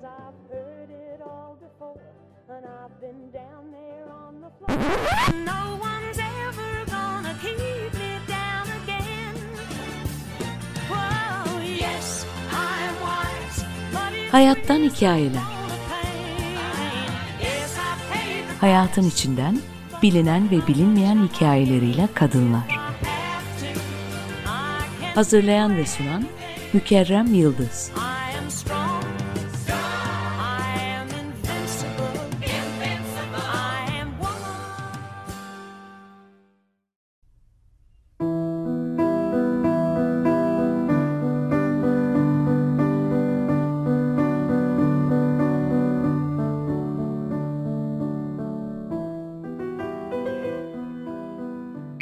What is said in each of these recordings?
Cause I've heard it all before, and I've been down there on the floor. No one's ever gonna keep me down again. Whoa, yes, it's Hayattan hikayeler. I Hayatın içinden bilinen ve bilinmeyen hikayeleriyle kadınlar. I Hazırlayan ve sunan Mükerrem Yıldız.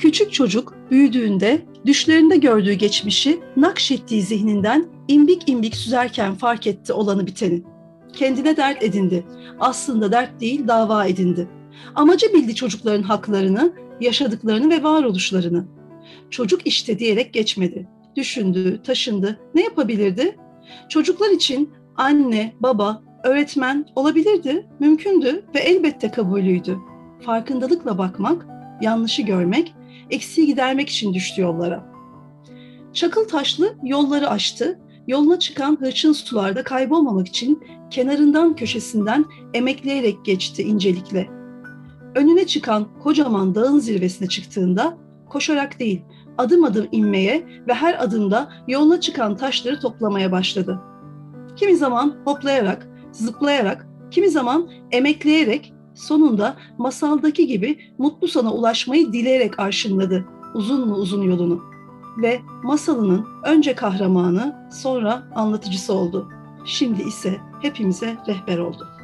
Küçük çocuk büyüdüğünde düşlerinde gördüğü geçmişi nakşettiği zihninden imbik imbik süzerken fark etti olanı biteni. Kendine dert edindi. Aslında dert değil dava edindi. Amacı bildi çocukların haklarını, yaşadıklarını ve varoluşlarını. Çocuk işte diyerek geçmedi. Düşündü, taşındı. Ne yapabilirdi? Çocuklar için anne, baba, öğretmen olabilirdi, mümkündü ve elbette kabulüydü. Farkındalıkla bakmak, yanlışı görmek, eksiği gidermek için düştü yollara. Çakıl taşlı yolları aştı, yoluna çıkan hırçın sularda kaybolmamak için kenarından köşesinden emekleyerek geçti incelikle. Önüne çıkan kocaman dağın zirvesine çıktığında koşarak değil, adım adım inmeye ve her adımda yoluna çıkan taşları toplamaya başladı. Kimi zaman hoplayarak, zıplayarak, kimi zaman emekleyerek sonunda masaldaki gibi mutlu sona ulaşmayı dileyerek arşınladı uzun mu uzun yolunu. Ve masalının önce kahramanı sonra anlatıcısı oldu. Şimdi ise hepimize rehber oldu.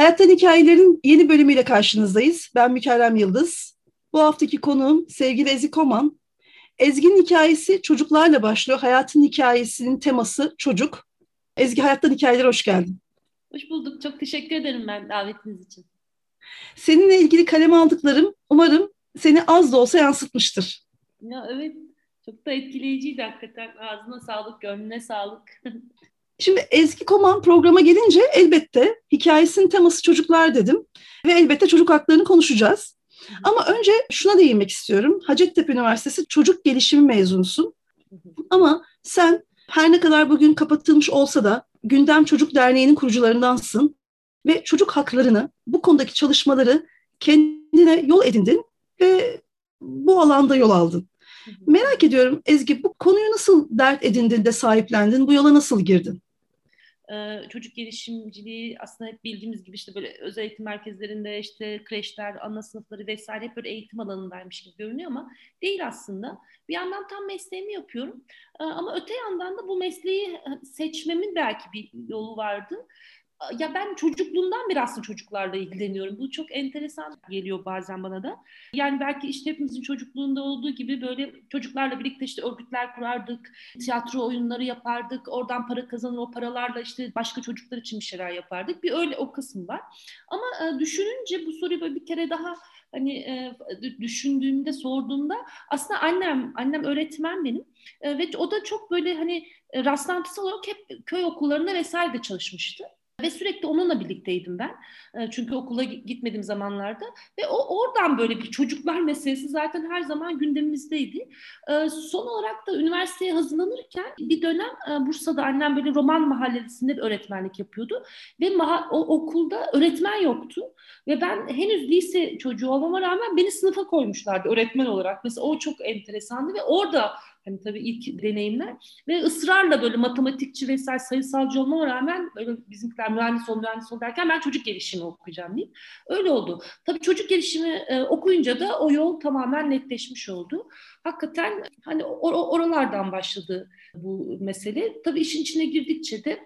Hayattan Hikayelerin yeni bölümüyle karşınızdayız. Ben Mükerrem Yıldız. Bu haftaki konuğum sevgili Ezgi Koman. Ezgi'nin hikayesi çocuklarla başlıyor. Hayatın hikayesinin teması çocuk. Ezgi Hayattan Hikayeler hoş geldin. Hoş bulduk. Çok teşekkür ederim ben davetiniz için. Seninle ilgili kaleme aldıklarım umarım seni az da olsa yansıtmıştır. Ya evet, çok da etkileyiciydi hakikaten. Ağzına sağlık, gönlüne sağlık. Şimdi Ezgi Koman programa gelince elbette hikayesinin teması çocuklar dedim. Ve elbette çocuk haklarını konuşacağız. Ama önce şuna değinmek istiyorum. Hacettepe Üniversitesi Çocuk Gelişimi mezunusun. Ama sen her ne kadar bugün kapatılmış olsa da Gündem Çocuk Derneği'nin kurucularındansın ve çocuk haklarını, bu konudaki çalışmaları kendine yol edindin ve bu alanda yol aldın. Merak ediyorum Ezgi bu konuyu nasıl dert edindin de sahiplendin, bu yola nasıl girdin? Çocuk gelişimciliği aslında hep bildiğimiz gibi işte böyle özel eğitim merkezlerinde işte kreşler, ana sınıfları vesaire hep böyle eğitim alanındaymış gibi görünüyor ama değil aslında. Bir yandan tam mesleğimi yapıyorum ama öte yandan da bu mesleği seçmemin belki bir yolu vardı. Ya ben çocukluğumdan beri aslında çocuklarla ilgileniyorum. Bu çok enteresan geliyor bazen bana da. Yani belki işte hepimizin çocukluğunda olduğu gibi böyle çocuklarla birlikte işte örgütler kurardık, tiyatro oyunları yapardık, oradan para kazanır o paralarla işte başka çocuklar için bir şeyler yapardık. Bir öyle o kısım var. Ama e, düşününce bu soruyu böyle bir kere daha hani e, düşündüğümde sorduğumda aslında annem annem öğretmen benim e, ve o da çok böyle hani rastlantısal olarak hep köy okullarında vesaire de çalışmıştı. Ve sürekli onunla birlikteydim ben. E, Çünkü okula gitmediğim zamanlarda. Ve o oradan böyle bir çocuklar meselesi zaten her zaman gündemimizdeydi. E, Son olarak da üniversiteye hazırlanırken bir dönem e, Bursa'da annem böyle roman mahallesinde bir öğretmenlik yapıyordu. Ve o okulda öğretmen yoktu. Ve ben henüz lise çocuğu olmama rağmen beni sınıfa koymuşlardı öğretmen olarak. Mesela o çok enteresandı ve orada hani tabii ilk deneyimler ve ısrarla böyle matematikçi vesaire sayısalcı olmama rağmen böyle bizimkiler mühendis ol mühendis ol derken ben çocuk gelişimi okuyacağım deyip öyle oldu. Tabii çocuk gelişimi e, okuyunca da o yol tamamen netleşmiş oldu. Hakikaten hani or- oralardan başladı bu mesele. Tabii işin içine girdikçe de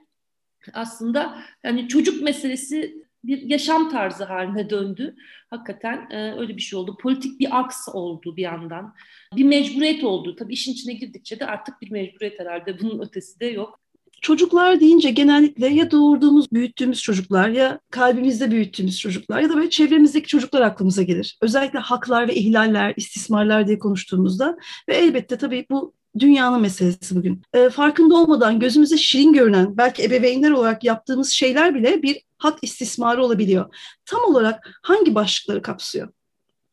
aslında hani çocuk meselesi bir yaşam tarzı haline döndü. Hakikaten e, öyle bir şey oldu. Politik bir aks oldu bir yandan. Bir mecburiyet oldu. Tabii işin içine girdikçe de artık bir mecburiyet herhalde. Bunun ötesi de yok. çocuklar deyince genellikle ya doğurduğumuz, büyüttüğümüz çocuklar ya kalbimizde büyüttüğümüz çocuklar ya da böyle çevremizdeki çocuklar aklımıza gelir. Özellikle haklar ve ihlaller, istismarlar diye konuştuğumuzda ve elbette tabii bu dünyanın meselesi bugün. E, farkında olmadan gözümüze şirin görünen belki ebeveynler olarak yaptığımız şeyler bile bir hak istismarı olabiliyor. Tam olarak hangi başlıkları kapsıyor?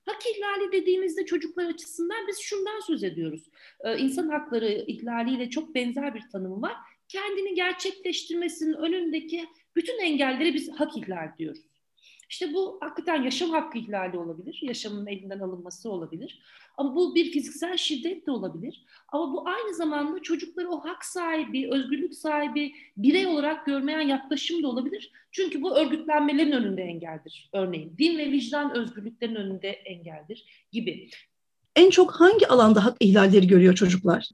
Hak ihlali dediğimizde çocuklar açısından biz şundan söz ediyoruz. Ee, insan hakları ihlaliyle çok benzer bir tanım var. Kendini gerçekleştirmesinin önündeki bütün engelleri biz hak ihlal diyoruz. İşte bu hakikaten yaşam hakkı ihlali olabilir, yaşamın elinden alınması olabilir. Ama bu bir fiziksel şiddet de olabilir. Ama bu aynı zamanda çocukları o hak sahibi, özgürlük sahibi, birey olarak görmeyen yaklaşım da olabilir. Çünkü bu örgütlenmelerin önünde engeldir. Örneğin din ve vicdan özgürlüklerin önünde engeldir gibi. En çok hangi alanda hak ihlalleri görüyor çocuklar?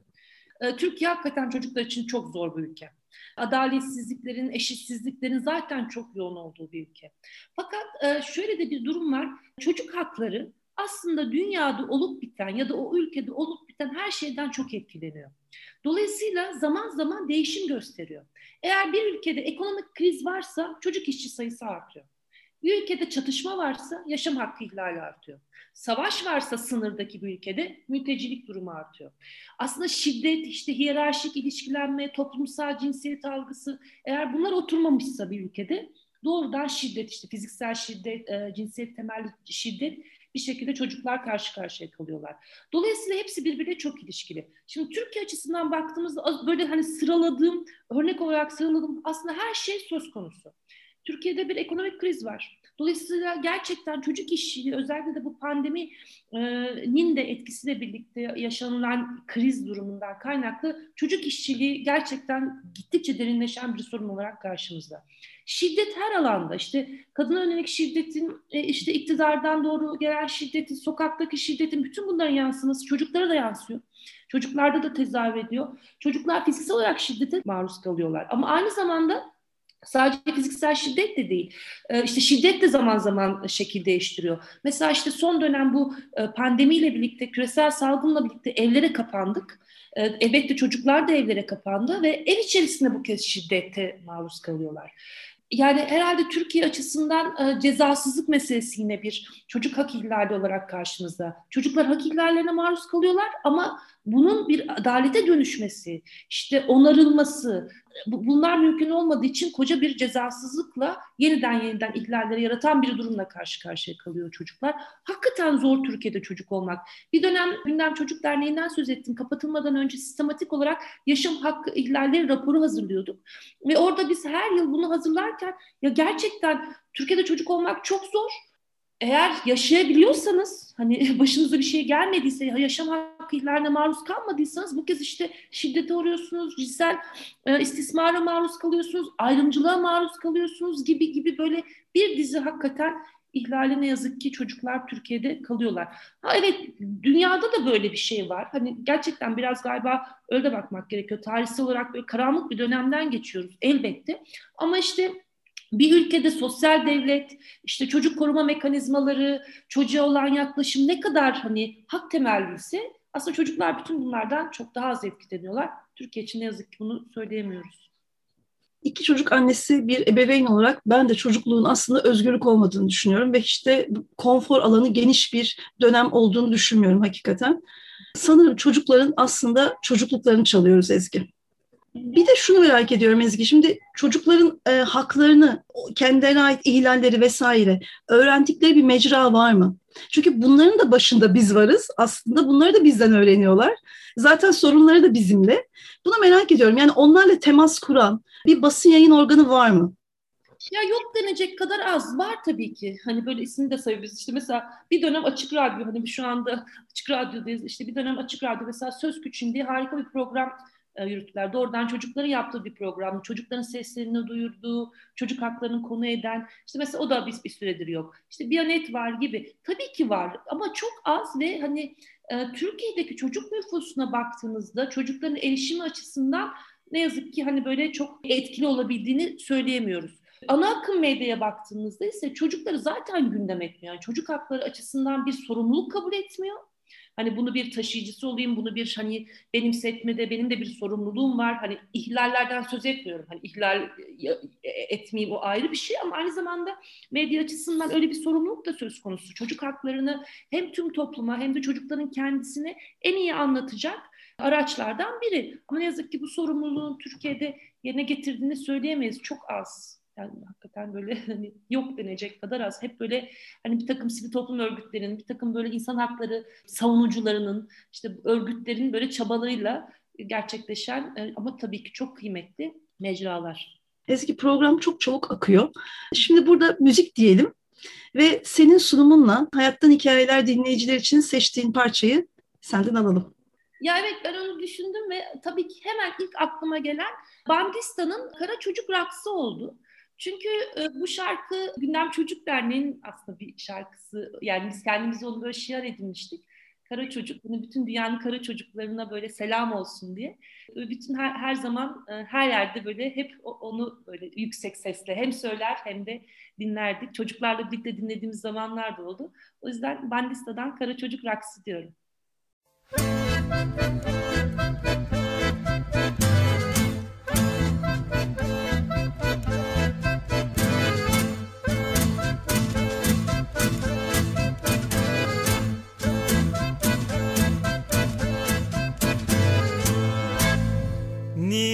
Ee, Türkiye hakikaten çocuklar için çok zor bir ülke. Adaletsizliklerin, eşitsizliklerin zaten çok yoğun olduğu bir ülke. Fakat e, şöyle de bir durum var. Çocuk hakları aslında dünyada olup biten ya da o ülkede olup biten her şeyden çok etkileniyor. Dolayısıyla zaman zaman değişim gösteriyor. Eğer bir ülkede ekonomik kriz varsa çocuk işçi sayısı artıyor. Bir ülkede çatışma varsa yaşam hakkı ihlali artıyor. Savaş varsa sınırdaki bir ülkede mültecilik durumu artıyor. Aslında şiddet, işte hiyerarşik ilişkilenme, toplumsal cinsiyet algısı eğer bunlar oturmamışsa bir ülkede doğrudan şiddet, işte fiziksel şiddet, e, cinsiyet temelli şiddet bir şekilde çocuklar karşı karşıya kalıyorlar. Dolayısıyla hepsi birbirine çok ilişkili. Şimdi Türkiye açısından baktığımızda böyle hani sıraladığım, örnek olarak sıraladığım aslında her şey söz konusu. Türkiye'de bir ekonomik kriz var. Dolayısıyla gerçekten çocuk işçiliği özellikle de bu pandeminin de etkisiyle birlikte yaşanılan kriz durumundan kaynaklı çocuk işçiliği gerçekten gittikçe derinleşen bir sorun olarak karşımızda. Şiddet her alanda işte kadına yönelik şiddetin e, işte iktidardan doğru gelen şiddetin sokaktaki şiddetin bütün bunların yansıması çocuklara da yansıyor. Çocuklarda da tezahür ediyor. Çocuklar fiziksel olarak şiddete maruz kalıyorlar ama aynı zamanda Sadece fiziksel şiddet de değil. Ee, işte şiddet de zaman zaman şekil değiştiriyor. Mesela işte son dönem bu e, pandemiyle birlikte, küresel salgınla birlikte evlere kapandık. Ee, elbette çocuklar da evlere kapandı ve ev içerisinde bu kez şiddete maruz kalıyorlar yani herhalde Türkiye açısından e, cezasızlık meselesi yine bir çocuk hak ihlali olarak karşımızda. Çocuklar hak ihlallerine maruz kalıyorlar ama bunun bir adalete dönüşmesi, işte onarılması, bunlar mümkün olmadığı için koca bir cezasızlıkla yeniden yeniden ihlalleri yaratan bir durumla karşı karşıya kalıyor çocuklar. Hakikaten zor Türkiye'de çocuk olmak. Bir dönem Gündem Çocuk Derneği'nden söz ettim. Kapatılmadan önce sistematik olarak yaşam hakkı ihlalleri raporu hazırlıyorduk. Ve orada biz her yıl bunu hazırlarken ya gerçekten Türkiye'de çocuk olmak çok zor eğer yaşayabiliyorsanız hani başınıza bir şey gelmediyse yaşam hakkı ihlallerine maruz kalmadıysanız bu kez işte şiddete uğruyorsunuz, cinsel e, istismara maruz kalıyorsunuz, ayrımcılığa maruz kalıyorsunuz gibi gibi böyle bir dizi hakikaten ihlali ne yazık ki çocuklar Türkiye'de kalıyorlar. Ha evet dünyada da böyle bir şey var. Hani gerçekten biraz galiba öyle bakmak gerekiyor. Tarihsel olarak böyle karanlık bir dönemden geçiyoruz elbette. Ama işte bir ülkede sosyal devlet, işte çocuk koruma mekanizmaları, çocuğa olan yaklaşım ne kadar hani hak temelliyse aslında çocuklar bütün bunlardan çok daha az etkileniyorlar. Türkiye için ne yazık ki bunu söyleyemiyoruz. İki çocuk annesi bir ebeveyn olarak ben de çocukluğun aslında özgürlük olmadığını düşünüyorum ve işte konfor alanı geniş bir dönem olduğunu düşünmüyorum hakikaten. Sanırım çocukların aslında çocukluklarını çalıyoruz Ezgi. Bir de şunu merak ediyorum Ezgi. Şimdi çocukların e, haklarını, kendilerine ait ihlalleri vesaire öğrendikleri bir mecra var mı? Çünkü bunların da başında biz varız. Aslında bunları da bizden öğreniyorlar. Zaten sorunları da bizimle. Bunu merak ediyorum. Yani onlarla temas kuran bir basın yayın organı var mı? Ya yok denecek kadar az var tabii ki. Hani böyle ismini de sayıyoruz. İşte mesela bir dönem Açık Radyo hani şu anda Açık Radyo'dayız. İşte bir dönem Açık Radyo mesela Söz Küçüğün diye harika bir program yürüttüler. Doğrudan çocukların yaptığı bir program, çocukların seslerini duyurduğu, çocuk haklarını konu eden, işte mesela o da bir, bir süredir yok. İşte Biyanet var gibi. Tabii ki var ama çok az ve hani e, Türkiye'deki çocuk nüfusuna baktığınızda çocukların erişimi açısından ne yazık ki hani böyle çok etkili olabildiğini söyleyemiyoruz. Ana akım medyaya baktığımızda ise çocukları zaten gündem etmiyor. Yani çocuk hakları açısından bir sorumluluk kabul etmiyor Hani bunu bir taşıyıcısı olayım, bunu bir hani benimsetmede benim de bir sorumluluğum var. Hani ihlallerden söz etmiyorum. Hani ihlal e, etmeyeyim o ayrı bir şey ama aynı zamanda medya açısından öyle bir sorumluluk da söz konusu. Çocuk haklarını hem tüm topluma hem de çocukların kendisini en iyi anlatacak araçlardan biri. Ama ne yazık ki bu sorumluluğun Türkiye'de yerine getirdiğini söyleyemeyiz. Çok az. Yani hakikaten böyle hani yok denecek kadar az. Hep böyle hani bir takım sivil toplum örgütlerinin, bir takım böyle insan hakları savunucularının, işte örgütlerin böyle çabalarıyla gerçekleşen e, ama tabii ki çok kıymetli mecralar. Ezgi program çok çabuk akıyor. Şimdi burada müzik diyelim ve senin sunumunla Hayattan Hikayeler dinleyiciler için seçtiğin parçayı senden alalım. Ya evet ben onu düşündüm ve tabii ki hemen ilk aklıma gelen Bandista'nın Kara Çocuk Raksı oldu. Çünkü e, bu şarkı Gündem Çocuk Derneği'nin aslında bir şarkısı. Yani biz kendimizi onu böyle şiar edinmiştik. Kara çocuk, bunu bütün dünyanın kara çocuklarına böyle selam olsun diye. Bütün her, her zaman e, her yerde böyle hep onu böyle yüksek sesle hem söyler hem de dinlerdik. Çocuklarla birlikte dinlediğimiz zamanlar da oldu. O yüzden Bandista'dan Kara Çocuk Raksı diyorum.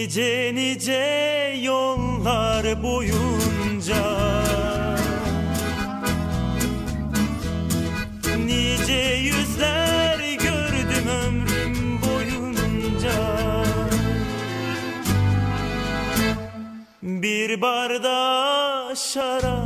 Nice nice yollar boyunca. Nice yüzler gördüm ömrüm boyunca. Bir bardağa şarap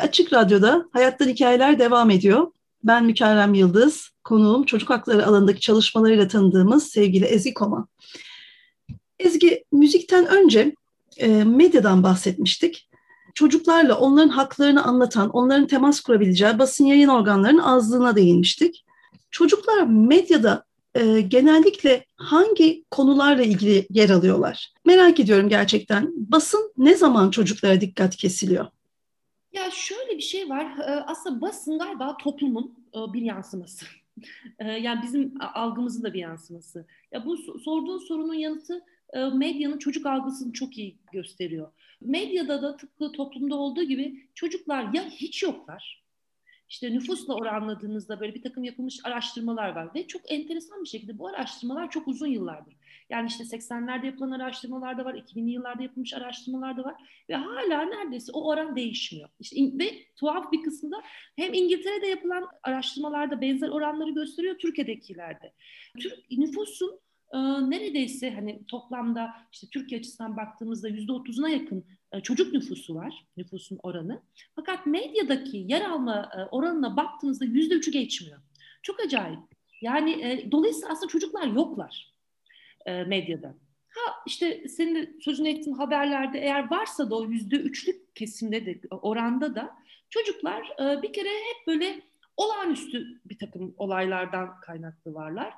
Açık Radyo'da Hayattan Hikayeler devam ediyor. Ben Mükerrem Yıldız, konuğum çocuk hakları alanındaki çalışmalarıyla tanıdığımız sevgili Ezgi Koma. Ezgi, müzikten önce e, medyadan bahsetmiştik. Çocuklarla onların haklarını anlatan, onların temas kurabileceği basın yayın organlarının azlığına değinmiştik. Çocuklar medyada e, genellikle hangi konularla ilgili yer alıyorlar? Merak ediyorum gerçekten. Basın ne zaman çocuklara dikkat kesiliyor? Ya şöyle bir şey var. Ee, Aslında basın galiba toplumun e, bir yansıması. Ee, Yani bizim algımızın da bir yansıması. Ya bu so- sorduğun sorunun yanıtı e, medyanın çocuk algısını çok iyi gösteriyor. Medyada da tıpkı toplumda olduğu gibi çocuklar ya hiç yoklar. İşte nüfusla oranladığınızda böyle bir takım yapılmış araştırmalar var ve çok enteresan bir şekilde bu araştırmalar çok uzun yıllardır. Yani işte 80'lerde yapılan araştırmalar da var, 2000'li yıllarda yapılmış araştırmalar da var ve hala neredeyse o oran değişmiyor. İşte ve tuhaf bir kısmı da hem İngiltere'de yapılan araştırmalarda benzer oranları gösteriyor, Türkiye'dekilerde. Türk nüfusun e, neredeyse hani toplamda işte Türkiye açısından baktığımızda yüzde otuzuna yakın çocuk nüfusu var, nüfusun oranı. Fakat medyadaki yer alma e, oranına baktığınızda yüzde üçü geçmiyor. Çok acayip. Yani e, dolayısıyla aslında çocuklar yoklar e, medyada. Ha işte senin de sözünü ettiğin haberlerde eğer varsa da o yüzde üçlük kesimde de oranda da çocuklar e, bir kere hep böyle olağanüstü bir takım olaylardan kaynaklı varlar.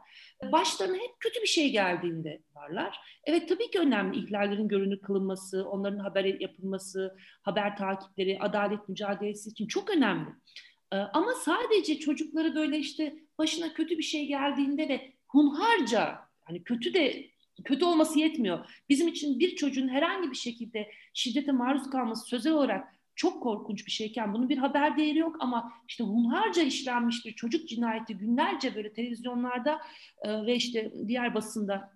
Başlarına hep kötü bir şey geldiğinde varlar. Evet tabii ki önemli ihlallerin görünür kılınması, onların haber yapılması, haber takipleri, adalet mücadelesi için çok önemli. Ee, Ama sadece çocukları böyle işte başına kötü bir şey geldiğinde ve hunharca hani kötü de kötü olması yetmiyor. Bizim için bir çocuğun herhangi bir şekilde şiddete maruz kalması sözel olarak çok korkunç bir şeyken bunun bir haber değeri yok ama işte hunharca işlenmiş bir çocuk cinayeti günlerce böyle televizyonlarda e, ve işte diğer basında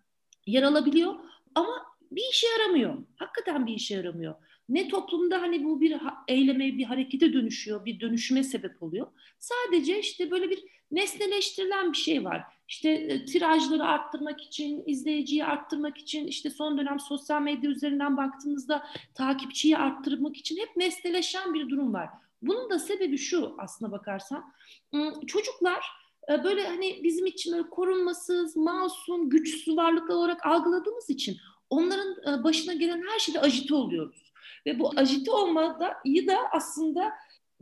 yer alabiliyor ama bir işe yaramıyor. Hakikaten bir işe yaramıyor. Ne toplumda hani bu bir eyleme, bir harekete dönüşüyor, bir dönüşüme sebep oluyor. Sadece işte böyle bir nesneleştirilen bir şey var. İşte e, tirajları arttırmak için, izleyiciyi arttırmak için, işte son dönem sosyal medya üzerinden baktığımızda takipçiyi arttırmak için hep nesneleşen bir durum var. Bunun da sebebi şu aslına bakarsan. ım, Çocuklar e, böyle hani bizim için böyle korunmasız, masum, güçsüz varlıklar olarak algıladığımız için onların e, başına gelen her şeyde ajite oluyoruz. Ve bu ajite olmayı da aslında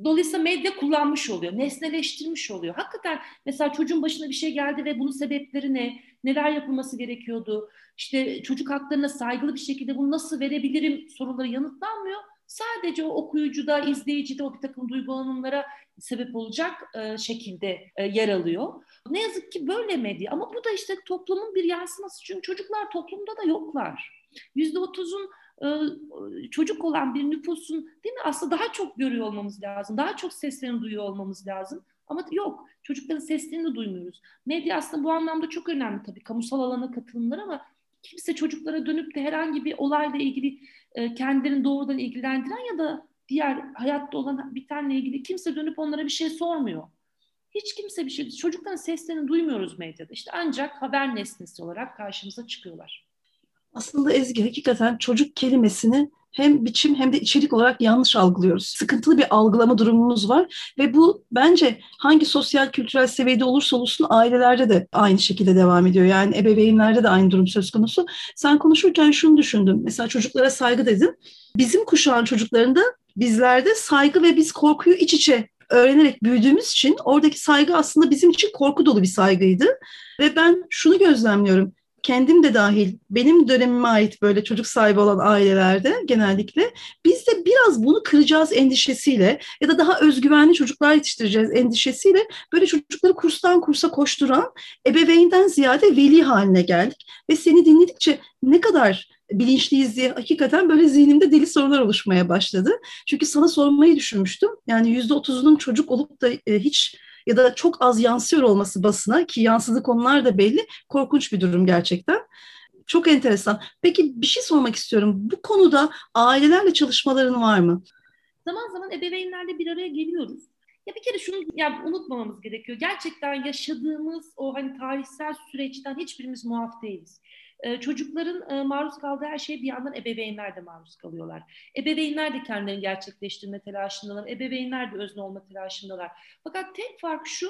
dolayısıyla medya kullanmış oluyor, nesneleştirmiş oluyor. Hakikaten mesela çocuğun başına bir şey geldi ve bunun sebepleri ne, neler yapılması gerekiyordu, işte çocuk haklarına saygılı bir şekilde bunu nasıl verebilirim soruları yanıtlanmıyor. Sadece o okuyucuda, izleyicide o bir takım duygulanımlara sebep olacak e, şekilde e, yer alıyor. Ne yazık ki böyle medya ama bu da işte toplumun bir yansıması çünkü çocuklar toplumda da yoklar. Yüzde otuzun çocuk olan bir nüfusun değil mi aslında daha çok görüyor olmamız lazım. Daha çok seslerini duyuyor olmamız lazım. Ama yok çocukların seslerini duymuyoruz. Medya aslında bu anlamda çok önemli tabii kamusal alana katılımlar ama kimse çocuklara dönüp de herhangi bir olayla ilgili e, kendilerini doğrudan ilgilendiren ya da diğer hayatta olan bitenle ilgili kimse dönüp onlara bir şey sormuyor. Hiç kimse bir şey, çocukların seslerini duymuyoruz medyada. İşte ancak haber nesnesi olarak karşımıza çıkıyorlar. Aslında Ezgi hakikaten çocuk kelimesini hem biçim hem de içerik olarak yanlış algılıyoruz. Sıkıntılı bir algılama durumumuz var ve bu bence hangi sosyal kültürel seviyede olursa olsun ailelerde de aynı şekilde devam ediyor. Yani ebeveynlerde de aynı durum söz konusu. Sen konuşurken şunu düşündüm. Mesela çocuklara saygı dedin. Bizim kuşağın çocuklarında bizlerde saygı ve biz korkuyu iç içe öğrenerek büyüdüğümüz için oradaki saygı aslında bizim için korku dolu bir saygıydı. Ve ben şunu gözlemliyorum kendim de dahil benim dönemime ait böyle çocuk sahibi olan ailelerde genellikle biz de biraz bunu kıracağız endişesiyle ya da daha özgüvenli çocuklar yetiştireceğiz endişesiyle böyle çocukları kurstan kursa koşturan ebeveynden ziyade veli haline geldik ve seni dinledikçe ne kadar bilinçliyiz diye hakikaten böyle zihnimde deli sorular oluşmaya başladı. Çünkü sana sormayı düşünmüştüm. Yani yüzde otuzunun çocuk olup da e, hiç ya da çok az yansıyor olması basına ki yansıdığı konular da belli. Korkunç bir durum gerçekten. Çok enteresan. Peki bir şey sormak istiyorum. Bu konuda ailelerle çalışmaların var mı? Zaman zaman ebeveynlerle bir araya geliyoruz. Ya bir kere şunu ya unutmamamız gerekiyor. Gerçekten yaşadığımız o hani tarihsel süreçten hiçbirimiz muaf değiliz. E, çocukların e, maruz kaldığı her şeye bir yandan ebeveynler de maruz kalıyorlar. Ebeveynler de kendilerini gerçekleştirme telaşındalar. Ebeveynler de özne olma telaşındalar. Fakat tek fark şu,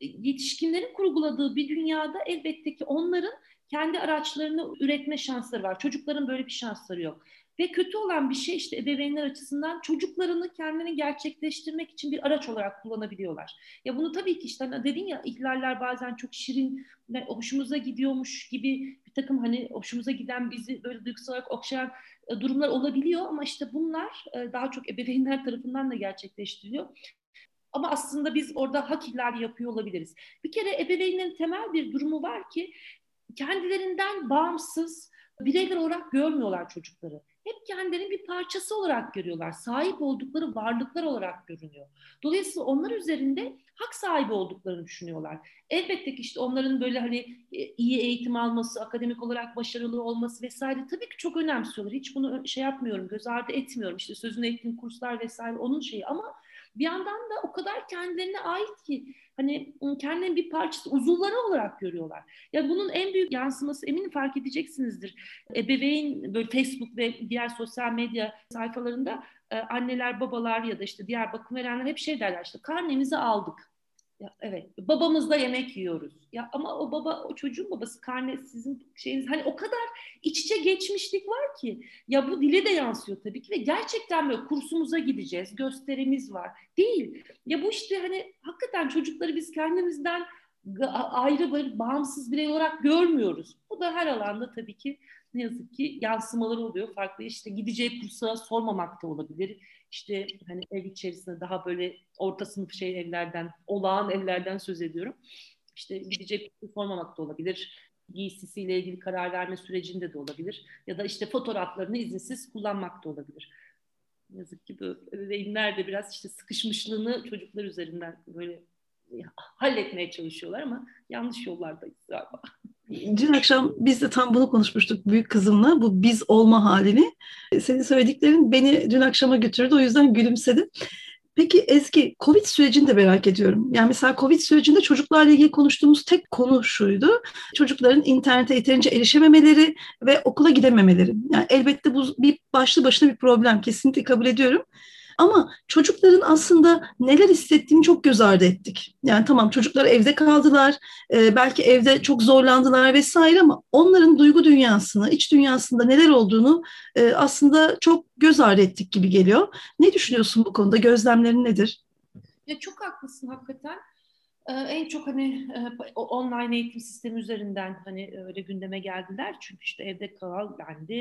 e, yetişkinlerin kurguladığı bir dünyada elbette ki onların kendi araçlarını üretme şansları var. Çocukların böyle bir şansları yok. Ve kötü olan bir şey işte ebeveynler açısından çocuklarını kendini gerçekleştirmek için bir araç olarak kullanabiliyorlar. Ya bunu tabii ki işte hani dedin ya ihlaller bazen çok şirin, hoşumuza gidiyormuş gibi bir takım hani hoşumuza giden bizi böyle duygusal olarak okşayan e, durumlar olabiliyor ama işte bunlar e, daha çok ebeveynler tarafından da gerçekleştiriliyor. Ama aslında biz orada hak ihlali yapıyor olabiliriz. Bir kere ebeveynlerin temel bir durumu var ki kendilerinden bağımsız bireyler olarak görmüyorlar çocukları hep kendilerinin bir parçası olarak görüyorlar. Sahip oldukları varlıklar olarak görünüyor. Dolayısıyla onlar üzerinde hak sahibi olduklarını düşünüyorlar. Elbette ki işte onların böyle hani e, iyi eğitim alması, akademik olarak başarılı olması vesaire tabii ki çok önemsiyorlar. Hiç bunu şey yapmıyorum, göz ardı etmiyorum. İşte sözünü ettiğim kurslar vesaire onun şeyi ama bir yandan da o kadar kendilerine ait ki hani kendinin bir parçası uzuvları olarak görüyorlar. Ya bunun en büyük yansıması eminim fark edeceksinizdir. Ebeveyn böyle Facebook ve diğer sosyal medya sayfalarında anneler, babalar ya da işte diğer bakım verenler hep şey derler işte karnemizi aldık. Ya, evet babamızla yemek yiyoruz. Ya ama o baba o çocuğun babası karne sizin şeyiniz hani o kadar iç içe geçmişlik var ki ya bu dile de yansıyor tabii ki ve gerçekten böyle kursumuza gideceğiz gösterimiz var. Değil. Ya bu işte hani hakikaten çocukları biz kendimizden ayrı böyle bağımsız birey olarak görmüyoruz. Bu da her alanda tabii ki ne yazık ki yansımaları oluyor. Farklı işte gideceği kursa sormamak da olabilir işte hani ev içerisinde daha böyle orta sınıf şey evlerden, olağan evlerden söz ediyorum. İşte gidecek sormamak da olabilir. Giysisiyle ilgili karar verme sürecinde de olabilir. Ya da işte fotoğraflarını izinsiz kullanmak da olabilir. Yazık ki bu ebeveynler de biraz işte sıkışmışlığını çocuklar üzerinden böyle halletmeye çalışıyorlar ama yanlış yollardayız galiba. Dün akşam biz de tam bunu konuşmuştuk büyük kızımla bu biz olma halini. Senin söylediklerin beni dün akşama götürdü o yüzden gülümsedim. Peki Ezgi, Covid sürecini de merak ediyorum. Yani mesela Covid sürecinde çocuklarla ilgili konuştuğumuz tek konu şuydu. Çocukların internete yeterince erişememeleri ve okula gidememeleri. Yani elbette bu bir başlı başına bir problem. Kesinlikle kabul ediyorum. Ama çocukların aslında neler hissettiğini çok göz ardı ettik. Yani tamam çocuklar evde kaldılar, e, belki evde çok zorlandılar vesaire ama onların duygu dünyasını, iç dünyasında neler olduğunu e, aslında çok göz ardı ettik gibi geliyor. Ne düşünüyorsun bu konuda? Gözlemlerin nedir? Ya çok haklısın hakikaten. Ee, en çok hani e, online eğitim sistemi üzerinden hani öyle gündeme geldiler. Çünkü işte evde kal dendi,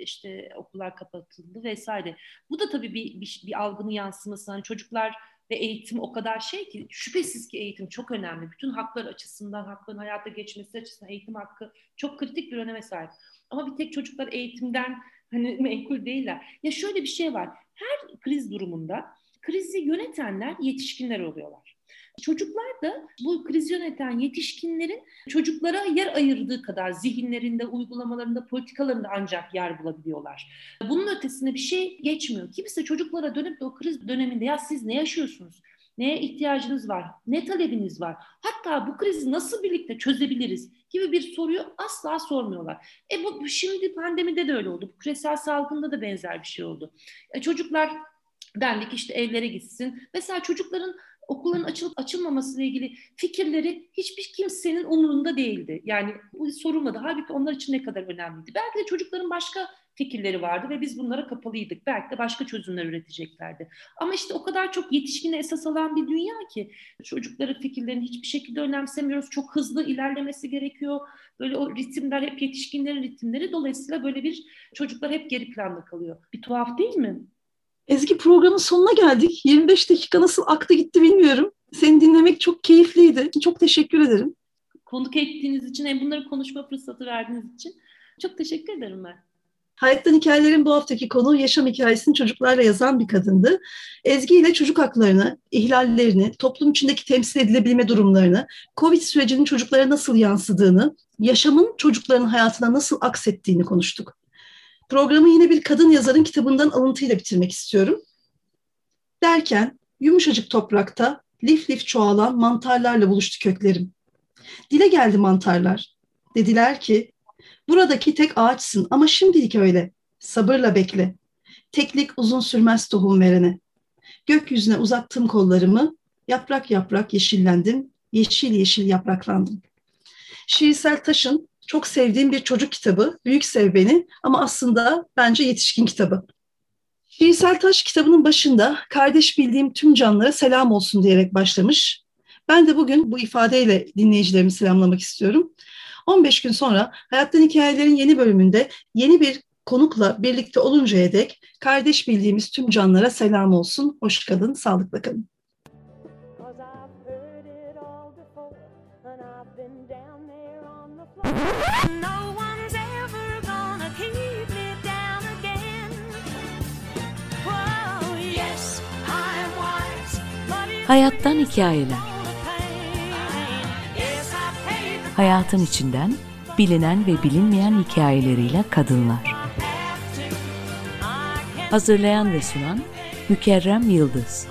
işte okullar kapatıldı vesaire. Bu da tabii bir, bir, bir algının yansıması. Hani çocuklar ve eğitim o kadar şey ki şüphesiz ki eğitim çok önemli. Bütün haklar açısından, hakların hayata geçmesi açısından eğitim hakkı çok kritik bir öneme sahip. Ama bir tek çocuklar eğitimden hani menkul değiller. Ya şöyle bir şey var. Her kriz durumunda krizi yönetenler yetişkinler oluyorlar. Çocuklar da bu kriz yöneten yetişkinlerin çocuklara yer ayırdığı kadar zihinlerinde, uygulamalarında, politikalarında ancak yer bulabiliyorlar. Bunun ötesine bir şey geçmiyor. Kimse çocuklara dönüp de o kriz döneminde ya siz ne yaşıyorsunuz? Neye ihtiyacınız var? Ne talebiniz var? Hatta bu krizi nasıl birlikte çözebiliriz gibi bir soruyu asla sormuyorlar. E bu şimdi pandemide de öyle oldu. Bu küresel salgında da benzer bir şey oldu. E çocuklar dendik işte evlere gitsin. Mesela çocukların okulların açılıp açılmaması ile ilgili fikirleri hiçbir kimsenin umurunda değildi. Yani bu sorulmadı. Halbuki onlar için ne kadar önemliydi. Belki de çocukların başka fikirleri vardı ve biz bunlara kapalıydık. Belki de başka çözümler üreteceklerdi. Ama işte o kadar çok yetişkine esas alan bir dünya ki çocukların fikirlerini hiçbir şekilde önemsemiyoruz. Çok hızlı ilerlemesi gerekiyor. Böyle o ritimler hep yetişkinlerin ritimleri. Dolayısıyla böyle bir çocuklar hep geri planda kalıyor. Bir tuhaf değil mi? Ezgi programın sonuna geldik. 25 dakika nasıl aktı gitti bilmiyorum. Seni dinlemek çok keyifliydi. Çok teşekkür ederim. Konuk ettiğiniz için hem bunları konuşma fırsatı verdiğiniz için çok teşekkür ederim ben. Hayattan Hikayelerin bu haftaki konu yaşam hikayesini çocuklarla yazan bir kadındı. Ezgi ile çocuk haklarını, ihlallerini, toplum içindeki temsil edilebilme durumlarını, Covid sürecinin çocuklara nasıl yansıdığını, yaşamın çocukların hayatına nasıl aksettiğini konuştuk. Programı yine bir kadın yazarın kitabından alıntıyla bitirmek istiyorum. Derken yumuşacık toprakta lif lif çoğalan mantarlarla buluştu köklerim. Dile geldi mantarlar. Dediler ki Buradaki tek ağaçsın ama şimdilik öyle. Sabırla bekle. Teklik uzun sürmez tohum verene. Gökyüzüne uzattım kollarımı, yaprak yaprak yeşillendim, yeşil yeşil yapraklandım. Şiirsel Taş'ın çok sevdiğim bir çocuk kitabı, Büyük Sev Beni ama aslında bence yetişkin kitabı. Şiirsel Taş kitabının başında kardeş bildiğim tüm canlara selam olsun diyerek başlamış. Ben de bugün bu ifadeyle dinleyicilerimi selamlamak istiyorum. 15 gün sonra Hayattan Hikayelerin yeni bölümünde yeni bir konukla birlikte oluncaya dek kardeş bildiğimiz tüm canlara selam olsun. Hoş kalın, sağlıkla kalın. No one's ever gonna keep me down again. Whoa, yes, I'm wise, but it's Hayattan hikayeler. Hayatın içinden bilinen ve bilinmeyen hikayeleriyle kadınlar. Hazırlayan ve sunan Mükerrem Yıldız.